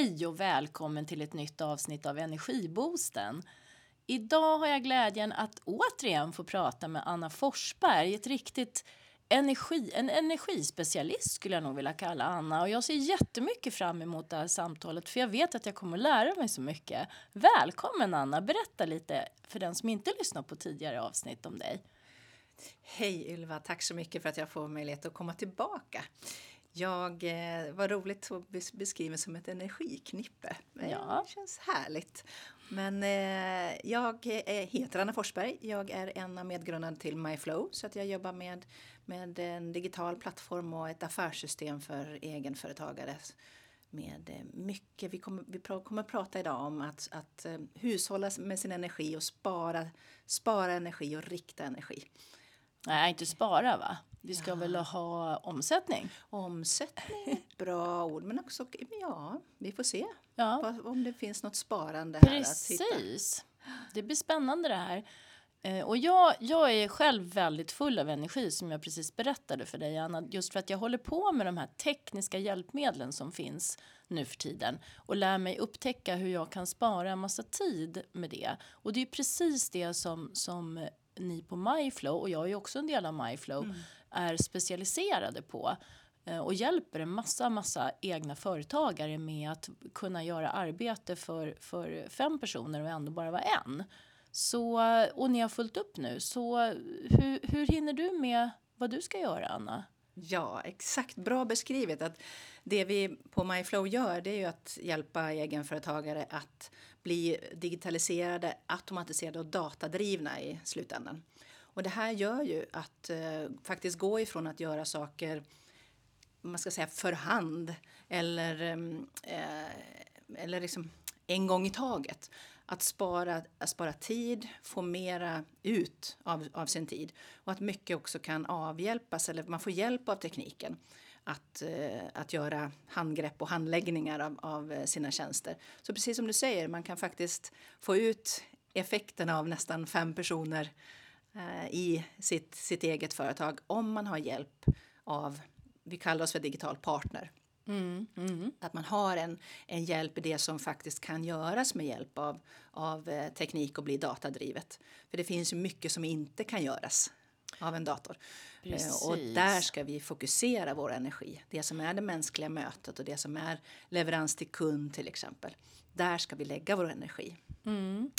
Hej och välkommen till ett nytt avsnitt av Energiboosten. Idag har jag glädjen att återigen få prata med Anna Forsberg, ett riktigt energi, en energispecialist skulle jag nog vilja kalla Anna. Och jag ser jättemycket fram emot det här samtalet för jag vet att jag kommer att lära mig så mycket. Välkommen Anna, berätta lite för den som inte lyssnat på tidigare avsnitt om dig. Hej Ylva, tack så mycket för att jag får möjlighet att komma tillbaka. Jag, eh, var roligt att bes beskriva som ett energiknippe. Ja. Det känns härligt. Men eh, jag heter Anna Forsberg. Jag är en av medgrundarna till MyFlow så att jag jobbar med, med en digital plattform och ett affärssystem för egenföretagare med eh, mycket. Vi kommer, vi kommer prata idag om att, att uh, hushålla med sin energi och spara, spara energi och rikta energi. Nej, inte spara va? Vi ska ja. väl ha omsättning? Omsättning, bra ord. Men också, ja, vi får se ja. om det finns något sparande Precis. här Precis. Det blir spännande det här. Eh, och jag, jag är själv väldigt full av energi som jag precis berättade för dig Anna. Just för att jag håller på med de här tekniska hjälpmedlen som finns nu för tiden. Och lär mig upptäcka hur jag kan spara en massa tid med det. Och det är precis det som, som ni på MyFlow, och jag är också en del av MyFlow, mm är specialiserade på eh, och hjälper en massa, massa egna företagare med att kunna göra arbete för, för fem personer och ändå bara vara en. Så, och ni har fullt upp nu, så hur, hur hinner du med vad du ska göra, Anna? Ja, exakt. Bra beskrivet. Att det vi på MyFlow gör det är ju att hjälpa egenföretagare att bli digitaliserade, automatiserade och datadrivna i slutändan. Och det här gör ju att eh, faktiskt gå ifrån att göra saker man ska säga för hand eller, mm, eh, eller liksom en gång i taget. Att spara, att spara tid, få mera ut av, av sin tid och att mycket också kan avhjälpas eller man får hjälp av tekniken att, eh, att göra handgrepp och handläggningar av, av eh, sina tjänster. Så precis som du säger, man kan faktiskt få ut effekten av nästan fem personer eh, i sitt, sitt eget företag om man har hjälp av, vi kallar oss för digital partner. Mm, mm. Att man har en, en hjälp i det som faktiskt kan göras med hjälp av, av eh, teknik och bli datadrivet. För det finns ju mycket som inte kan göras av en dator. Precis. Och där ska vi fokusera vår energi. Det som är det mänskliga mötet och det som är leverans till kund till exempel. Där ska vi lägga vår energi. Mm.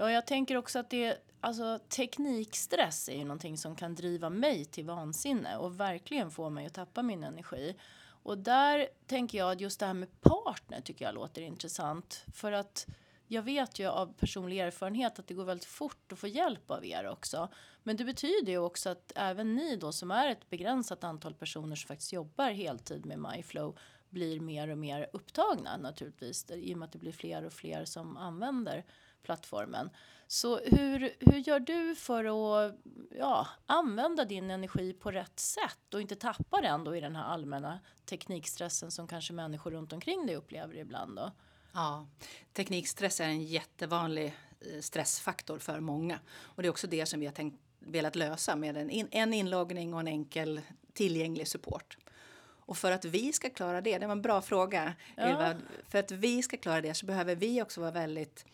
Ja, jag tänker också att det, alltså, teknikstress är ju någonting som kan driva mig till vansinne och verkligen få mig att tappa min energi. Och där tänker jag att just det här med partner tycker jag låter intressant. För att jag vet ju av personlig erfarenhet att det går väldigt fort att få hjälp av er också. Men det betyder ju också att även ni då som är ett begränsat antal personer som faktiskt jobbar heltid med MyFlow blir mer och mer upptagna naturligtvis i och med att det blir fler och fler som använder plattformen. Så hur, hur gör du för att ja, använda din energi på rätt sätt och inte tappa den då i den här allmänna teknikstressen som kanske människor runt omkring dig upplever ibland då? Ja, teknikstress är en jättevanlig eh, stressfaktor för många. Och det är också det som vi har tänkt, velat lösa med en, in, en inloggning och en enkel tillgänglig support. Och för att vi ska klara det, det var en bra fråga ja. Ylva. För att vi ska klara det så behöver vi också vara väldigt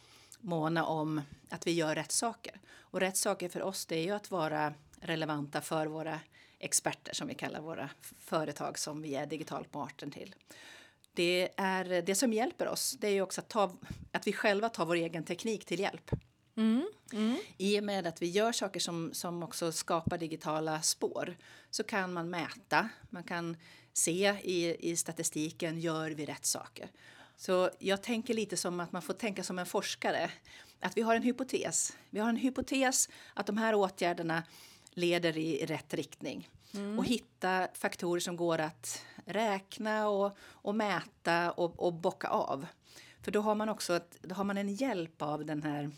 måna om att vi gör rätt saker. Och rätt saker för oss det är ju att vara relevanta för våra experter som vi kallar våra företag som vi är digital partner till det, är, det som hjälper oss det är också att, ta, att vi själva tar vår egen teknik till hjälp. Mm, mm. I och med att vi gör saker som, som också skapar digitala spår så kan man mäta, man kan se i, i statistiken, gör vi rätt saker? Så jag tänker lite som att man får tänka som en forskare. Att vi har en hypotes. Vi har en hypotes att de här åtgärderna leder i rätt riktning. Mm. Och hitta faktorer som går att räkna och, och mäta och, och bocka av. För då har man också ett, då har man en hjälp av den här,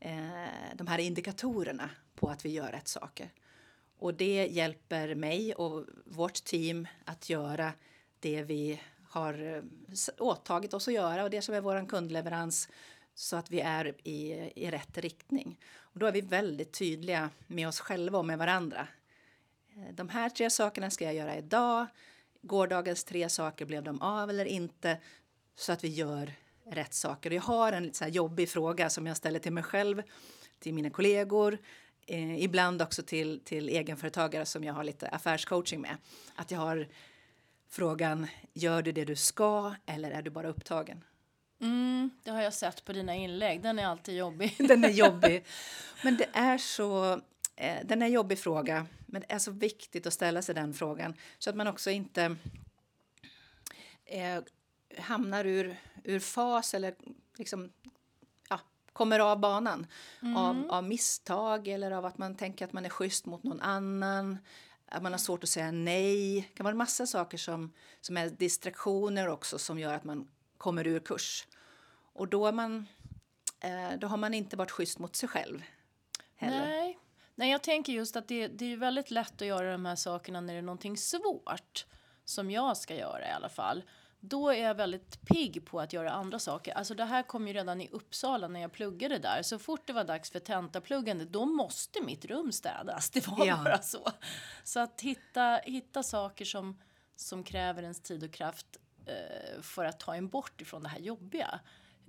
eh, de här indikatorerna på att vi gör rätt saker. Och det hjälper mig och vårt team att göra det vi har eh, åtagit oss att göra och det som är vår kundleverans så att vi är i, i rätt riktning. Och då är vi väldigt tydliga med oss själva och med varandra. Eh, de här tre sakerna ska jag göra idag gårdagens tre saker, blev de av eller inte? så att vi gör rätt saker. Jag har en lite så jobbig fråga som jag ställer till mig själv, till mina kollegor, eh, ibland också till, till egenföretagare som jag har lite affärscoaching med. Att jag har frågan, gör du det du ska eller är du bara upptagen? Mm, det har jag sett på dina inlägg. Den är alltid jobbig. Den är jobbig. Men det är så... Eh, den är en jobbig fråga, men det är så viktigt att ställa sig den frågan så att man också inte eh, hamnar ur, ur fas eller liksom, ja, kommer av banan mm. av, av misstag eller av att man tänker att man är schysst mot någon annan. Att man har svårt att säga nej. Det kan vara en massa saker som, som är distraktioner också som gör att man kommer ur kurs. Och då, man, eh, då har man inte varit schysst mot sig själv. Heller. Nej. Nej, jag tänker just att det, det är väldigt lätt att göra de här sakerna när det är någonting svårt. Som jag ska göra i alla fall. Då är jag väldigt pigg på att göra andra saker. Alltså det här kom ju redan i Uppsala när jag pluggade där. Så fort det var dags för tentapluggande, då måste mitt rum städas. Det var ja. bara så. Så att hitta, hitta saker som, som kräver ens tid och kraft eh, för att ta en bort ifrån det här jobbiga.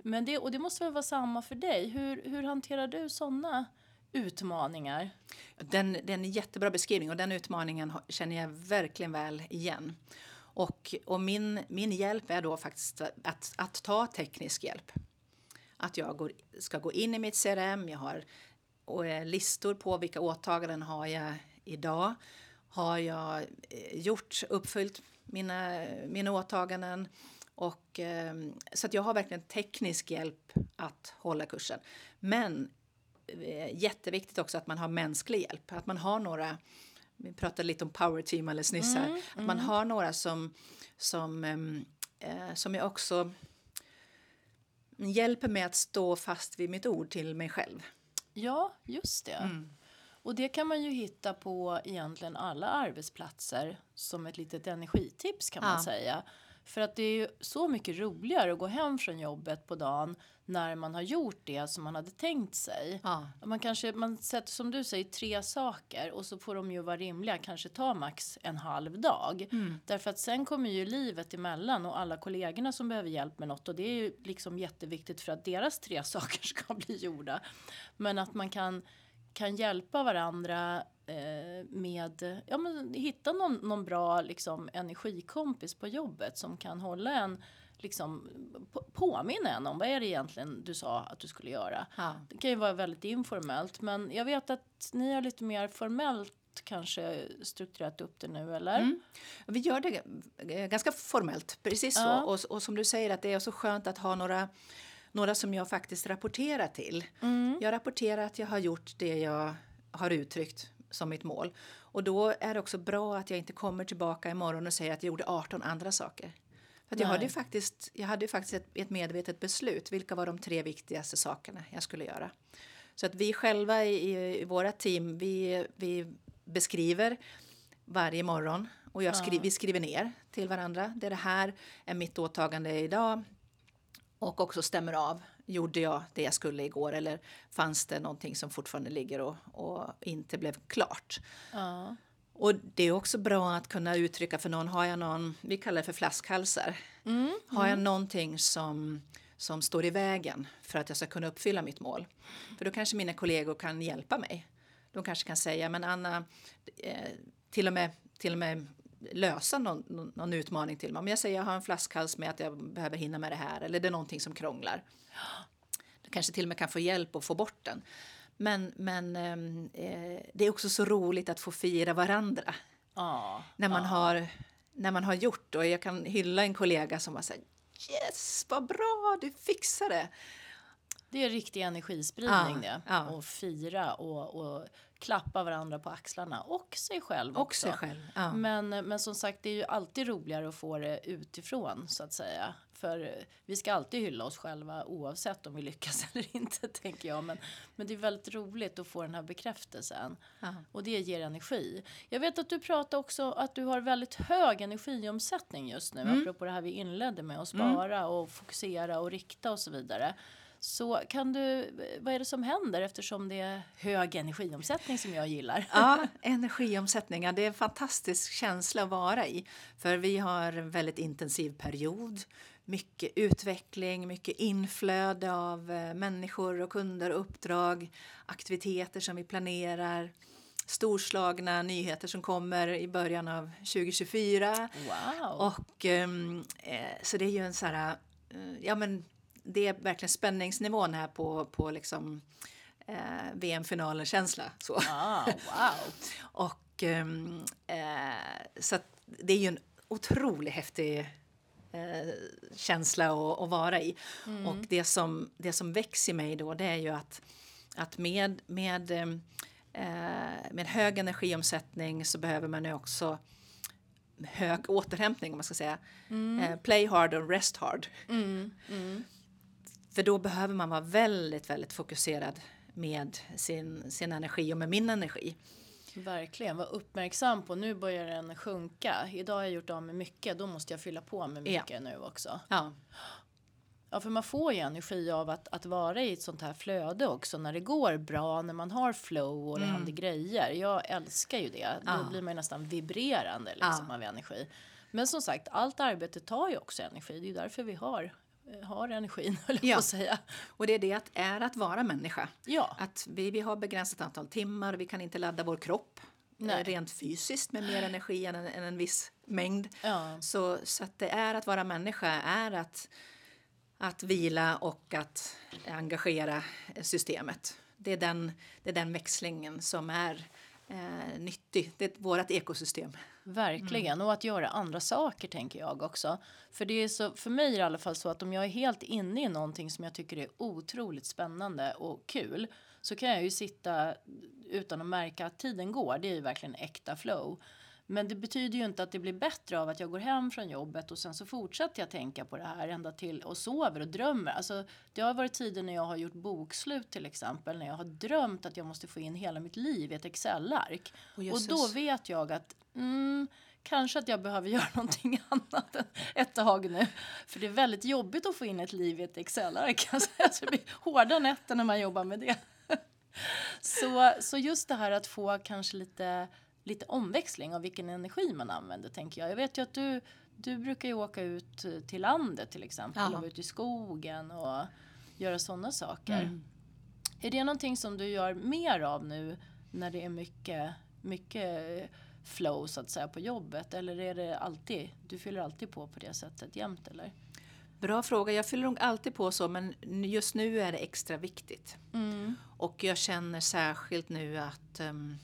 Men det, och det måste väl vara samma för dig. Hur, hur hanterar du sådana utmaningar? Den, det är en jättebra beskrivning och den utmaningen känner jag verkligen väl igen. Och, och min, min hjälp är då faktiskt att, att ta teknisk hjälp. Att jag går, ska gå in i mitt CRM, jag har och, eh, listor på vilka åtaganden har jag idag. Har jag eh, gjort, uppfyllt mina, mina åtaganden? Och, ehm, så att jag har verkligen teknisk hjälp att hålla kursen. Men eh, jätteviktigt också att man har mänsklig hjälp. Att man har några, vi pratade lite om power team alldeles nyss här, mm, att man mm. har några som, som, ehm, eh, som jag också hjälper mig att stå fast vid mitt ord till mig själv. Ja, just det. Mm. Och det kan man ju hitta på egentligen alla arbetsplatser som ett litet energitips kan man säga. För att det är ju så mycket roligare att gå hem från jobbet på dagen när man har gjort det som man hade tänkt sig. Ja. Man kanske, man sätter som du säger tre saker och så får de ju vara rimliga, kanske ta max en halv dag. Mm. Därför att sen kommer ju livet emellan och alla kollegorna som behöver hjälp med något och det är ju liksom jätteviktigt för att deras tre saker ska bli gjorda. Men att man kan kan hjälpa varandra med, ja men hitta någon, någon bra liksom energikompis på jobbet som kan hålla en liksom påminna en om vad är det egentligen du sa att du skulle göra. Ja. Det kan ju vara väldigt informellt men jag vet att ni har lite mer formellt kanske strukturerat upp det nu eller? Mm. Vi gör det ganska formellt, precis ja. så. Och, och som du säger att det är så skönt att ha några några som jag faktiskt rapporterar till. Mm. Jag rapporterar att jag har gjort det jag har uttryckt som mitt mål. Och då är det också bra att jag inte kommer tillbaka imorgon och säger att jag gjorde 18 andra saker. För jag hade faktiskt, jag hade faktiskt ett, ett, medvetet beslut. Vilka var de tre viktigaste sakerna jag skulle göra? Så att vi själva i, i våra team, vi, vi beskriver varje morgon och jag skri, ja. vi skriver ner till varandra. Det, det här är mitt åtagande idag och också stämmer av. Gjorde jag det jag skulle igår eller fanns det någonting som fortfarande ligger och, och inte blev klart? Ja. Och det är också bra att kunna uttrycka för någon, har jag någon, vi kallar det för flaskhalsar. Mm, har jag mm. någonting som, som står i vägen för att jag ska kunna uppfylla mitt mål? För då kanske mina kollegor kan hjälpa mig. De kanske kan säga, men Anna, eh, till och med, till och med lösa någon, någon utmaning till mig. Om jag säger jag har en flaskhals med att jag behöver hinna med det här eller det är någonting som krånglar. Du kanske till och med kan få hjälp att få bort den. Men, men ehm, eh, det är också så roligt att få fira varandra. Ah, när, man ah. har, när man har gjort och jag kan hylla en kollega som har sagt Yes, vad bra, du fixade det. Det är riktig energispridning ah, det. Ah. Och fira och, och klappa varandra på axlarna och sig själv och också. Sig själv, ja. men, men som sagt, det är ju alltid roligare att få det utifrån så att säga. För vi ska alltid hylla oss själva oavsett om vi lyckas eller inte tänker jag. Men, men det är väldigt roligt att få den här bekräftelsen. Ja. Och det ger energi. Jag vet att du pratar också att du har väldigt hög energiomsättning just nu. Mm. Apropå det här vi inledde med att spara mm. och fokusera och rikta och så vidare. Så kan du, vad är det som händer eftersom det är hög energiomsättning som jag gillar? Ja, energiomsättning, ja, det är en fantastisk känsla att vara i. För vi har en väldigt intensiv period mycket utveckling, mycket inflöde av eh, människor och kunder uppdrag, aktiviteter som vi planerar, storslagna nyheter som kommer i början av 2024. Wow. Och ehm, eh, så det är ju en så här, eh, ja men det är verkligen spänningsnivån här på, på liksom eh, VM-finalen-känsla. Så. Ah, wow. Och ehm, eh, så det är ju en otroligt häftig eh, känsla att, att vara i. Och det som, det som växer i mig då det är ju att, att med, med, ehm, eh, med hög energiomsättning så behöver man ju också hög återhämtning om man ska säga. Eh, play hard och rest hard. Mm, mm. För då behöver man vara väldigt, väldigt fokuserad med sin, sin energi och med min energi. Verkligen, var uppmärksam på nu börjar den sjunka. Idag har jag gjort av med mycket, då måste jag fylla på med Ja. mycket nu också. Ja, Ja, för man får ju energi av att, att vara i ett sånt här flöde också när det går bra, när man har flow och det händer grejer. Jag älskar ju det. Då Ja. blir man ju nästan vibrerande liksom, Ja. av energi. Men som sagt, allt arbete tar ju också energi. Det är ju därför vi har, har energin, höll jag Ja. på att säga. och det är det att är att vara människa. Ja, Att vi, vi har begränsat antal timmar, vi kan inte ladda vår kropp Nej. eh, rent fysiskt med mer energi än en, än en viss mängd. ja, Så, så att det är att vara människa är att, att vila och att engagera systemet. Det är den, det är den växlingen som är eh, nyttig. Det är vårt ekosystem. verkligen. Och att göra andra saker tänker jag också. För det är så, för mig är det i alla fall så att om jag är helt inne i någonting som jag tycker är otroligt spännande och kul så kan jag ju sitta utan att märka att tiden går. Det är ju verkligen äkta flow. Men det betyder ju inte att det blir bättre av att jag går hem från jobbet och sen så fortsätter jag tänka på det här ända till och sover och drömmer. Alltså, det har varit tider när jag har gjort bokslut till exempel när jag har drömt att jag måste få in hela mitt liv i ett Excel-ark. Åh, och då vet jag att mm, kanske att jag behöver göra någonting annat ett tag nu. För det är väldigt jobbigt att få in ett liv i ett Excel-ark. kan jag säga. Så det blir hårda nätter när man jobbar med det. Så, så just det här att få kanske lite, lite omväxling av vilken energi man använder tänker jag. Jag vet ju att du, du brukar ju åka ut till landet till exempel Ja. och ute i skogen och göra sådana saker. Mm. Är det någonting som du gör mer av nu när det är mycket, mycket flow så att säga på jobbet eller är det alltid, du fyller alltid på på det sättet jämt eller? Bra fråga. Jag fyller nog alltid på så, men just nu är det extra viktigt. Mm. Och jag känner särskilt nu att ehm,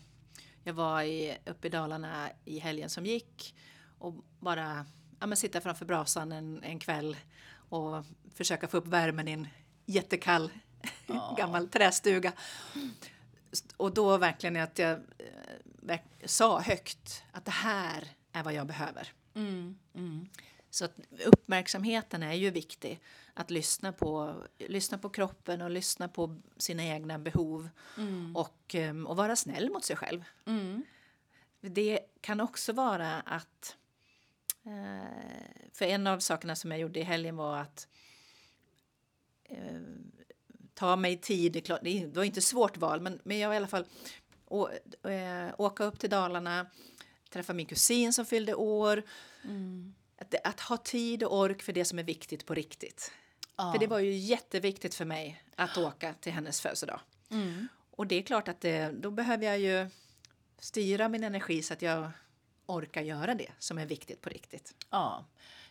jag var i, uppe i Dalarna i helgen som gick och bara ja, men sitta framför brasan en, en kväll och försöka få upp värmen i en jättekall Ja. gammal trästuga. Och då verkligen att jag eh, sa högt att det här är vad jag behöver. Mm. Mm. Så att uppmärksamheten är ju viktig. Att lyssna på, lyssna på kroppen och lyssna på sina egna behov. Mm. Och, ehm, och vara snäll mot sig själv. Mm. Det kan också vara att... Eh, för en av sakerna som jag gjorde i helgen var att eh, ta mig tid. Det var inte svårt val, men, men jag var i alla fall å, eh, åka upp till Dalarna, träffa min kusin som fyllde år. Mm. Att, att ha tid och ork för det som är viktigt på riktigt. Ja. För det var ju jätteviktigt för mig att åka till hennes födelsedag. Mm. Och det är klart att det, då behöver jag ju styra min energi så att jag orkar göra det som är viktigt på riktigt. Ja.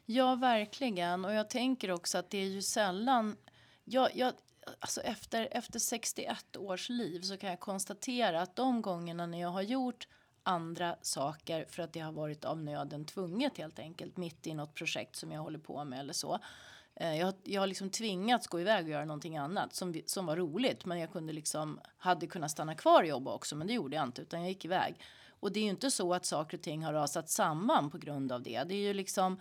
ja, verkligen. Och jag tänker också att det är ju sällan... Jag, jag, alltså efter, efter 61 års liv så kan jag konstatera att de gångerna när jag har gjort andra saker för att det har varit av nöden tvunget helt enkelt mitt i något projekt som jag håller på med eller så. Eh, Jag, jag har liksom tvingats gå iväg och göra någonting annat som, som var roligt men jag kunde liksom, hade kunnat stanna kvar och jobba också men det gjorde jag inte utan jag gick iväg. Och det är ju inte så att saker och ting har rasat samman på grund av det. Det är ju liksom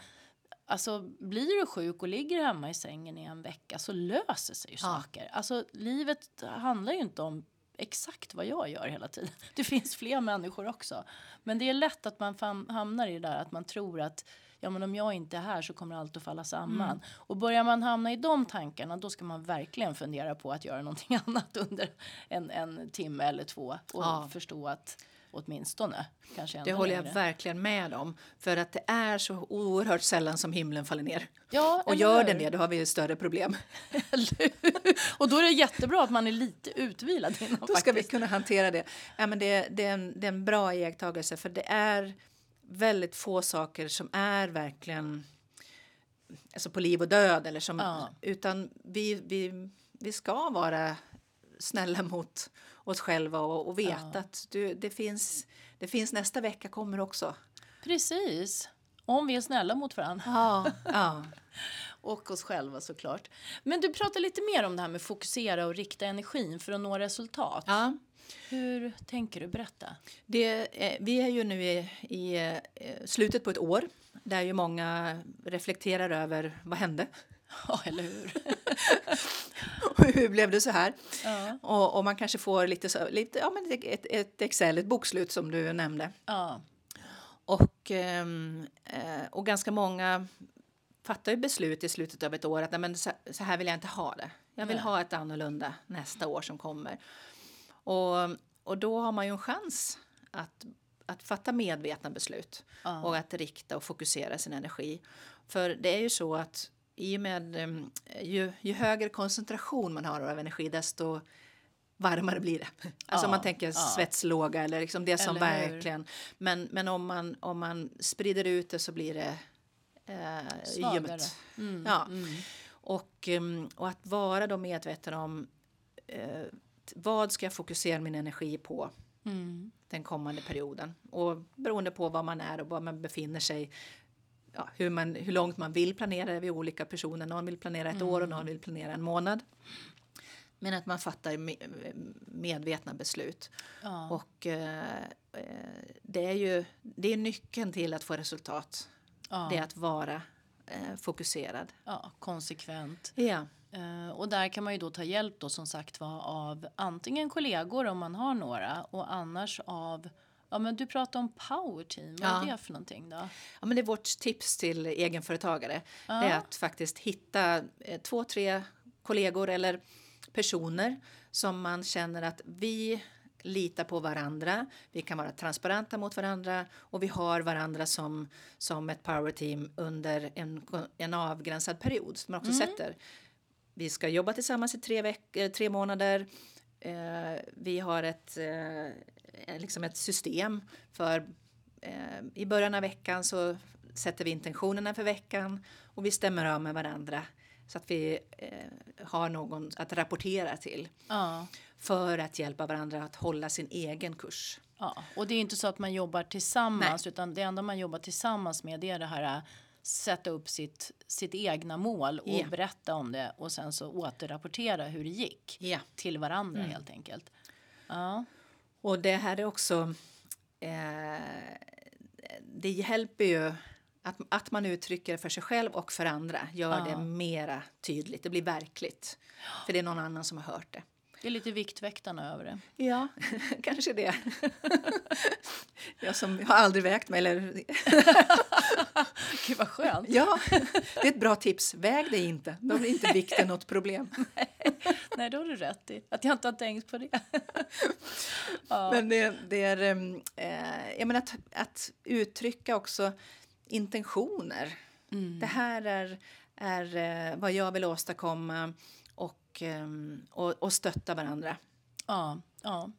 Alltså blir du sjuk och ligger hemma i sängen i en vecka så löser sig ju Ja. saker. Alltså livet handlar ju inte om exakt vad jag gör hela tiden. Det finns fler människor också. Men det är lätt att man hamnar i det där att man tror att ja men om jag inte är här så kommer allt att falla samman. Och börjar man hamna i de tankarna då ska man verkligen fundera på att göra någonting annat under en, en timme eller två och Ja. förstå att åtminstone. Kanske det håller jag verkligen med om. För att det är så oerhört sällan som himlen faller ner. Ja, och gör den det, då har vi ett större problem. och då är det jättebra att man är lite utvilad innan. Då ska faktiskt. vi kunna hantera det. Ja, men det, det, är en, det är en bra iakttagelse för det är väldigt få saker som är verkligen alltså på liv och död. Eller som, ja. Utan vi, vi, vi ska vara snälla mot oss själva och, och veta ja. att du, det, finns, det finns nästa vecka kommer också. Precis. Om vi är snälla mot varandra. Ja, ja. och oss själva såklart. Men du pratar lite mer om det här med fokusera och rikta energin för att nå resultat. Ja. Hur tänker du? Berätta. Det, eh, vi är ju nu i, i eh, slutet på ett år där ju många reflekterar över vad hände. Ja, eller hur? hur blev det så här? Ja. Och, och, man kanske får lite, så, lite ja, men ett, ett Excel, ett bokslut som du nämnde. Ja. Och, ehm, eh, och ganska många fattar ju beslut i slutet av ett år att nej, men så, så här vill jag inte ha det. Jag vill nej. ha ett annorlunda nästa år som kommer. Och, och då har man ju en chans att, att fatta medvetna beslut ja. och att rikta och fokusera sin energi. För det är ju så att i och med um, ju, ju högre koncentration man har av energi desto varmare blir det. Alltså ja, man tänker ja. svetslåga eller liksom det som eller verkligen. Men, men om, man, om man sprider ut det så blir det eh, ljumt. Mm, ja. Mm. Och, um, och att vara då medveten om eh, vad ska jag fokusera min energi på mm. den kommande perioden. Och beroende på var man är och var man befinner sig ja, hur, man, hur långt man vill planera vi olika personer. Någon vill planera ett mm. år och någon vill planera en månad. Men att man fattar medvetna beslut. Ja. Och eh, det är ju det är nyckeln till att få resultat. Ja. Det är att vara eh, fokuserad. Ja, konsekvent. Ja. Uh, och där kan man ju då ta hjälp då som sagt var av antingen kollegor om man har några och annars av Ja, men du pratar om power team. Vad är det för någonting då? Ja, men det är vårt tips till egenföretagare. Ja. Är att faktiskt hitta eh, två, tre kollegor eller personer som man känner att vi litar på varandra. Vi kan vara transparenta mot varandra och vi har varandra som, som ett power team under en, en avgränsad period som man också mm. sätter. Vi ska jobba tillsammans i tre, veck- eh, tre månader. Eh, vi har ett, eh, liksom ett system för eh, i början av veckan så sätter vi intentionerna för veckan och vi stämmer av med varandra så att vi eh, har någon att rapportera till. Ja. För att hjälpa varandra att hålla sin egen kurs. Ja, och det är inte så att man jobbar tillsammans Nej. utan det enda man jobbar tillsammans med det är det här sätta upp sitt, sitt egna mål och yeah. berätta om det och sen så återrapportera hur det gick yeah. till varandra mm. helt enkelt. Ja. Och det här är också eh, det hjälper ju att, att man uttrycker för sig själv och för andra gör ja. det mera tydligt. Det blir verkligt. För det är någon annan som har hört det. Det är lite Viktväktarna över det. Ja, kanske det. jag som har aldrig vägt mig. Eller... Gud vad skönt. Ja, det är ett bra tips. Väg dig inte. Då blir inte vikten något problem. Nej, då har du rätt i att jag inte har tänkt på det. ja. Men det, det är äh, jag menar att, att uttrycka också intentioner. Mm. Det här är, är äh, vad jag vill åstadkomma och, ehm, och, och stötta varandra. Ja, ja.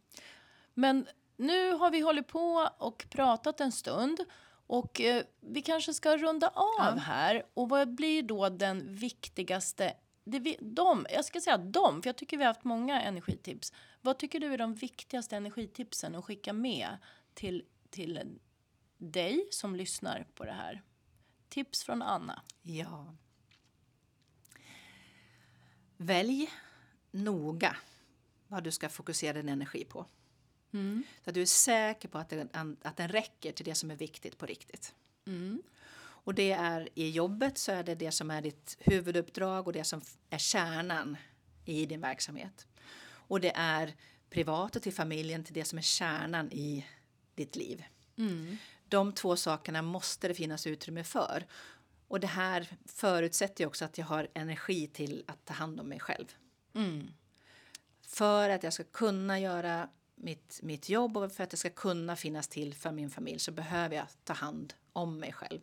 Men nu har vi hållit på och pratat en stund och eh, vi kanske ska runda av ja. här. Och vad blir då den viktigaste det vi, de, jag ska säga de, för jag tycker vi har haft många energitips. Vad tycker du är de viktigaste energitipsen att skicka med till, till dig som lyssnar på det här? Tips från Anna. Ja. Välj noga vad du ska fokusera din energi på. Mm. Så att du är säker på att den, att den räcker till det som är viktigt på riktigt. Mm. Och det är i jobbet så är det det som är ditt huvuduppdrag och det som är kärnan i din verksamhet. Och det är privat och till familjen till det som är kärnan i ditt liv. Mm. De två sakerna måste det finnas utrymme för. Och det här förutsätter också att jag har energi till att ta hand om mig själv. Mm. För att jag ska kunna göra mitt, mitt jobb och för att jag ska kunna finnas till för min familj så behöver jag ta hand om mig själv.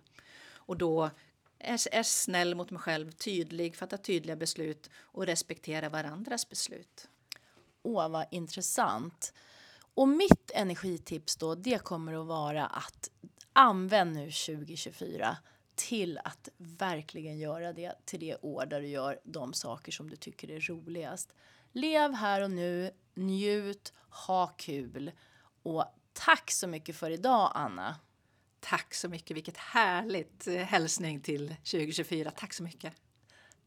Och då är, är snäll mot mig själv, tydlig, fatta tydliga beslut och respektera varandras beslut. Åh, vad intressant. Och mitt energitips då, det kommer att vara att använd nu 2024 till att verkligen göra det till det år där du gör de saker som du tycker är roligast. Lev här och nu, njut, ha kul och tack så mycket för idag Anna. Tack så mycket, vilket härligt eh, hälsning till 2024. Tack så mycket.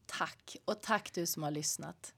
Tack och tack du som har lyssnat.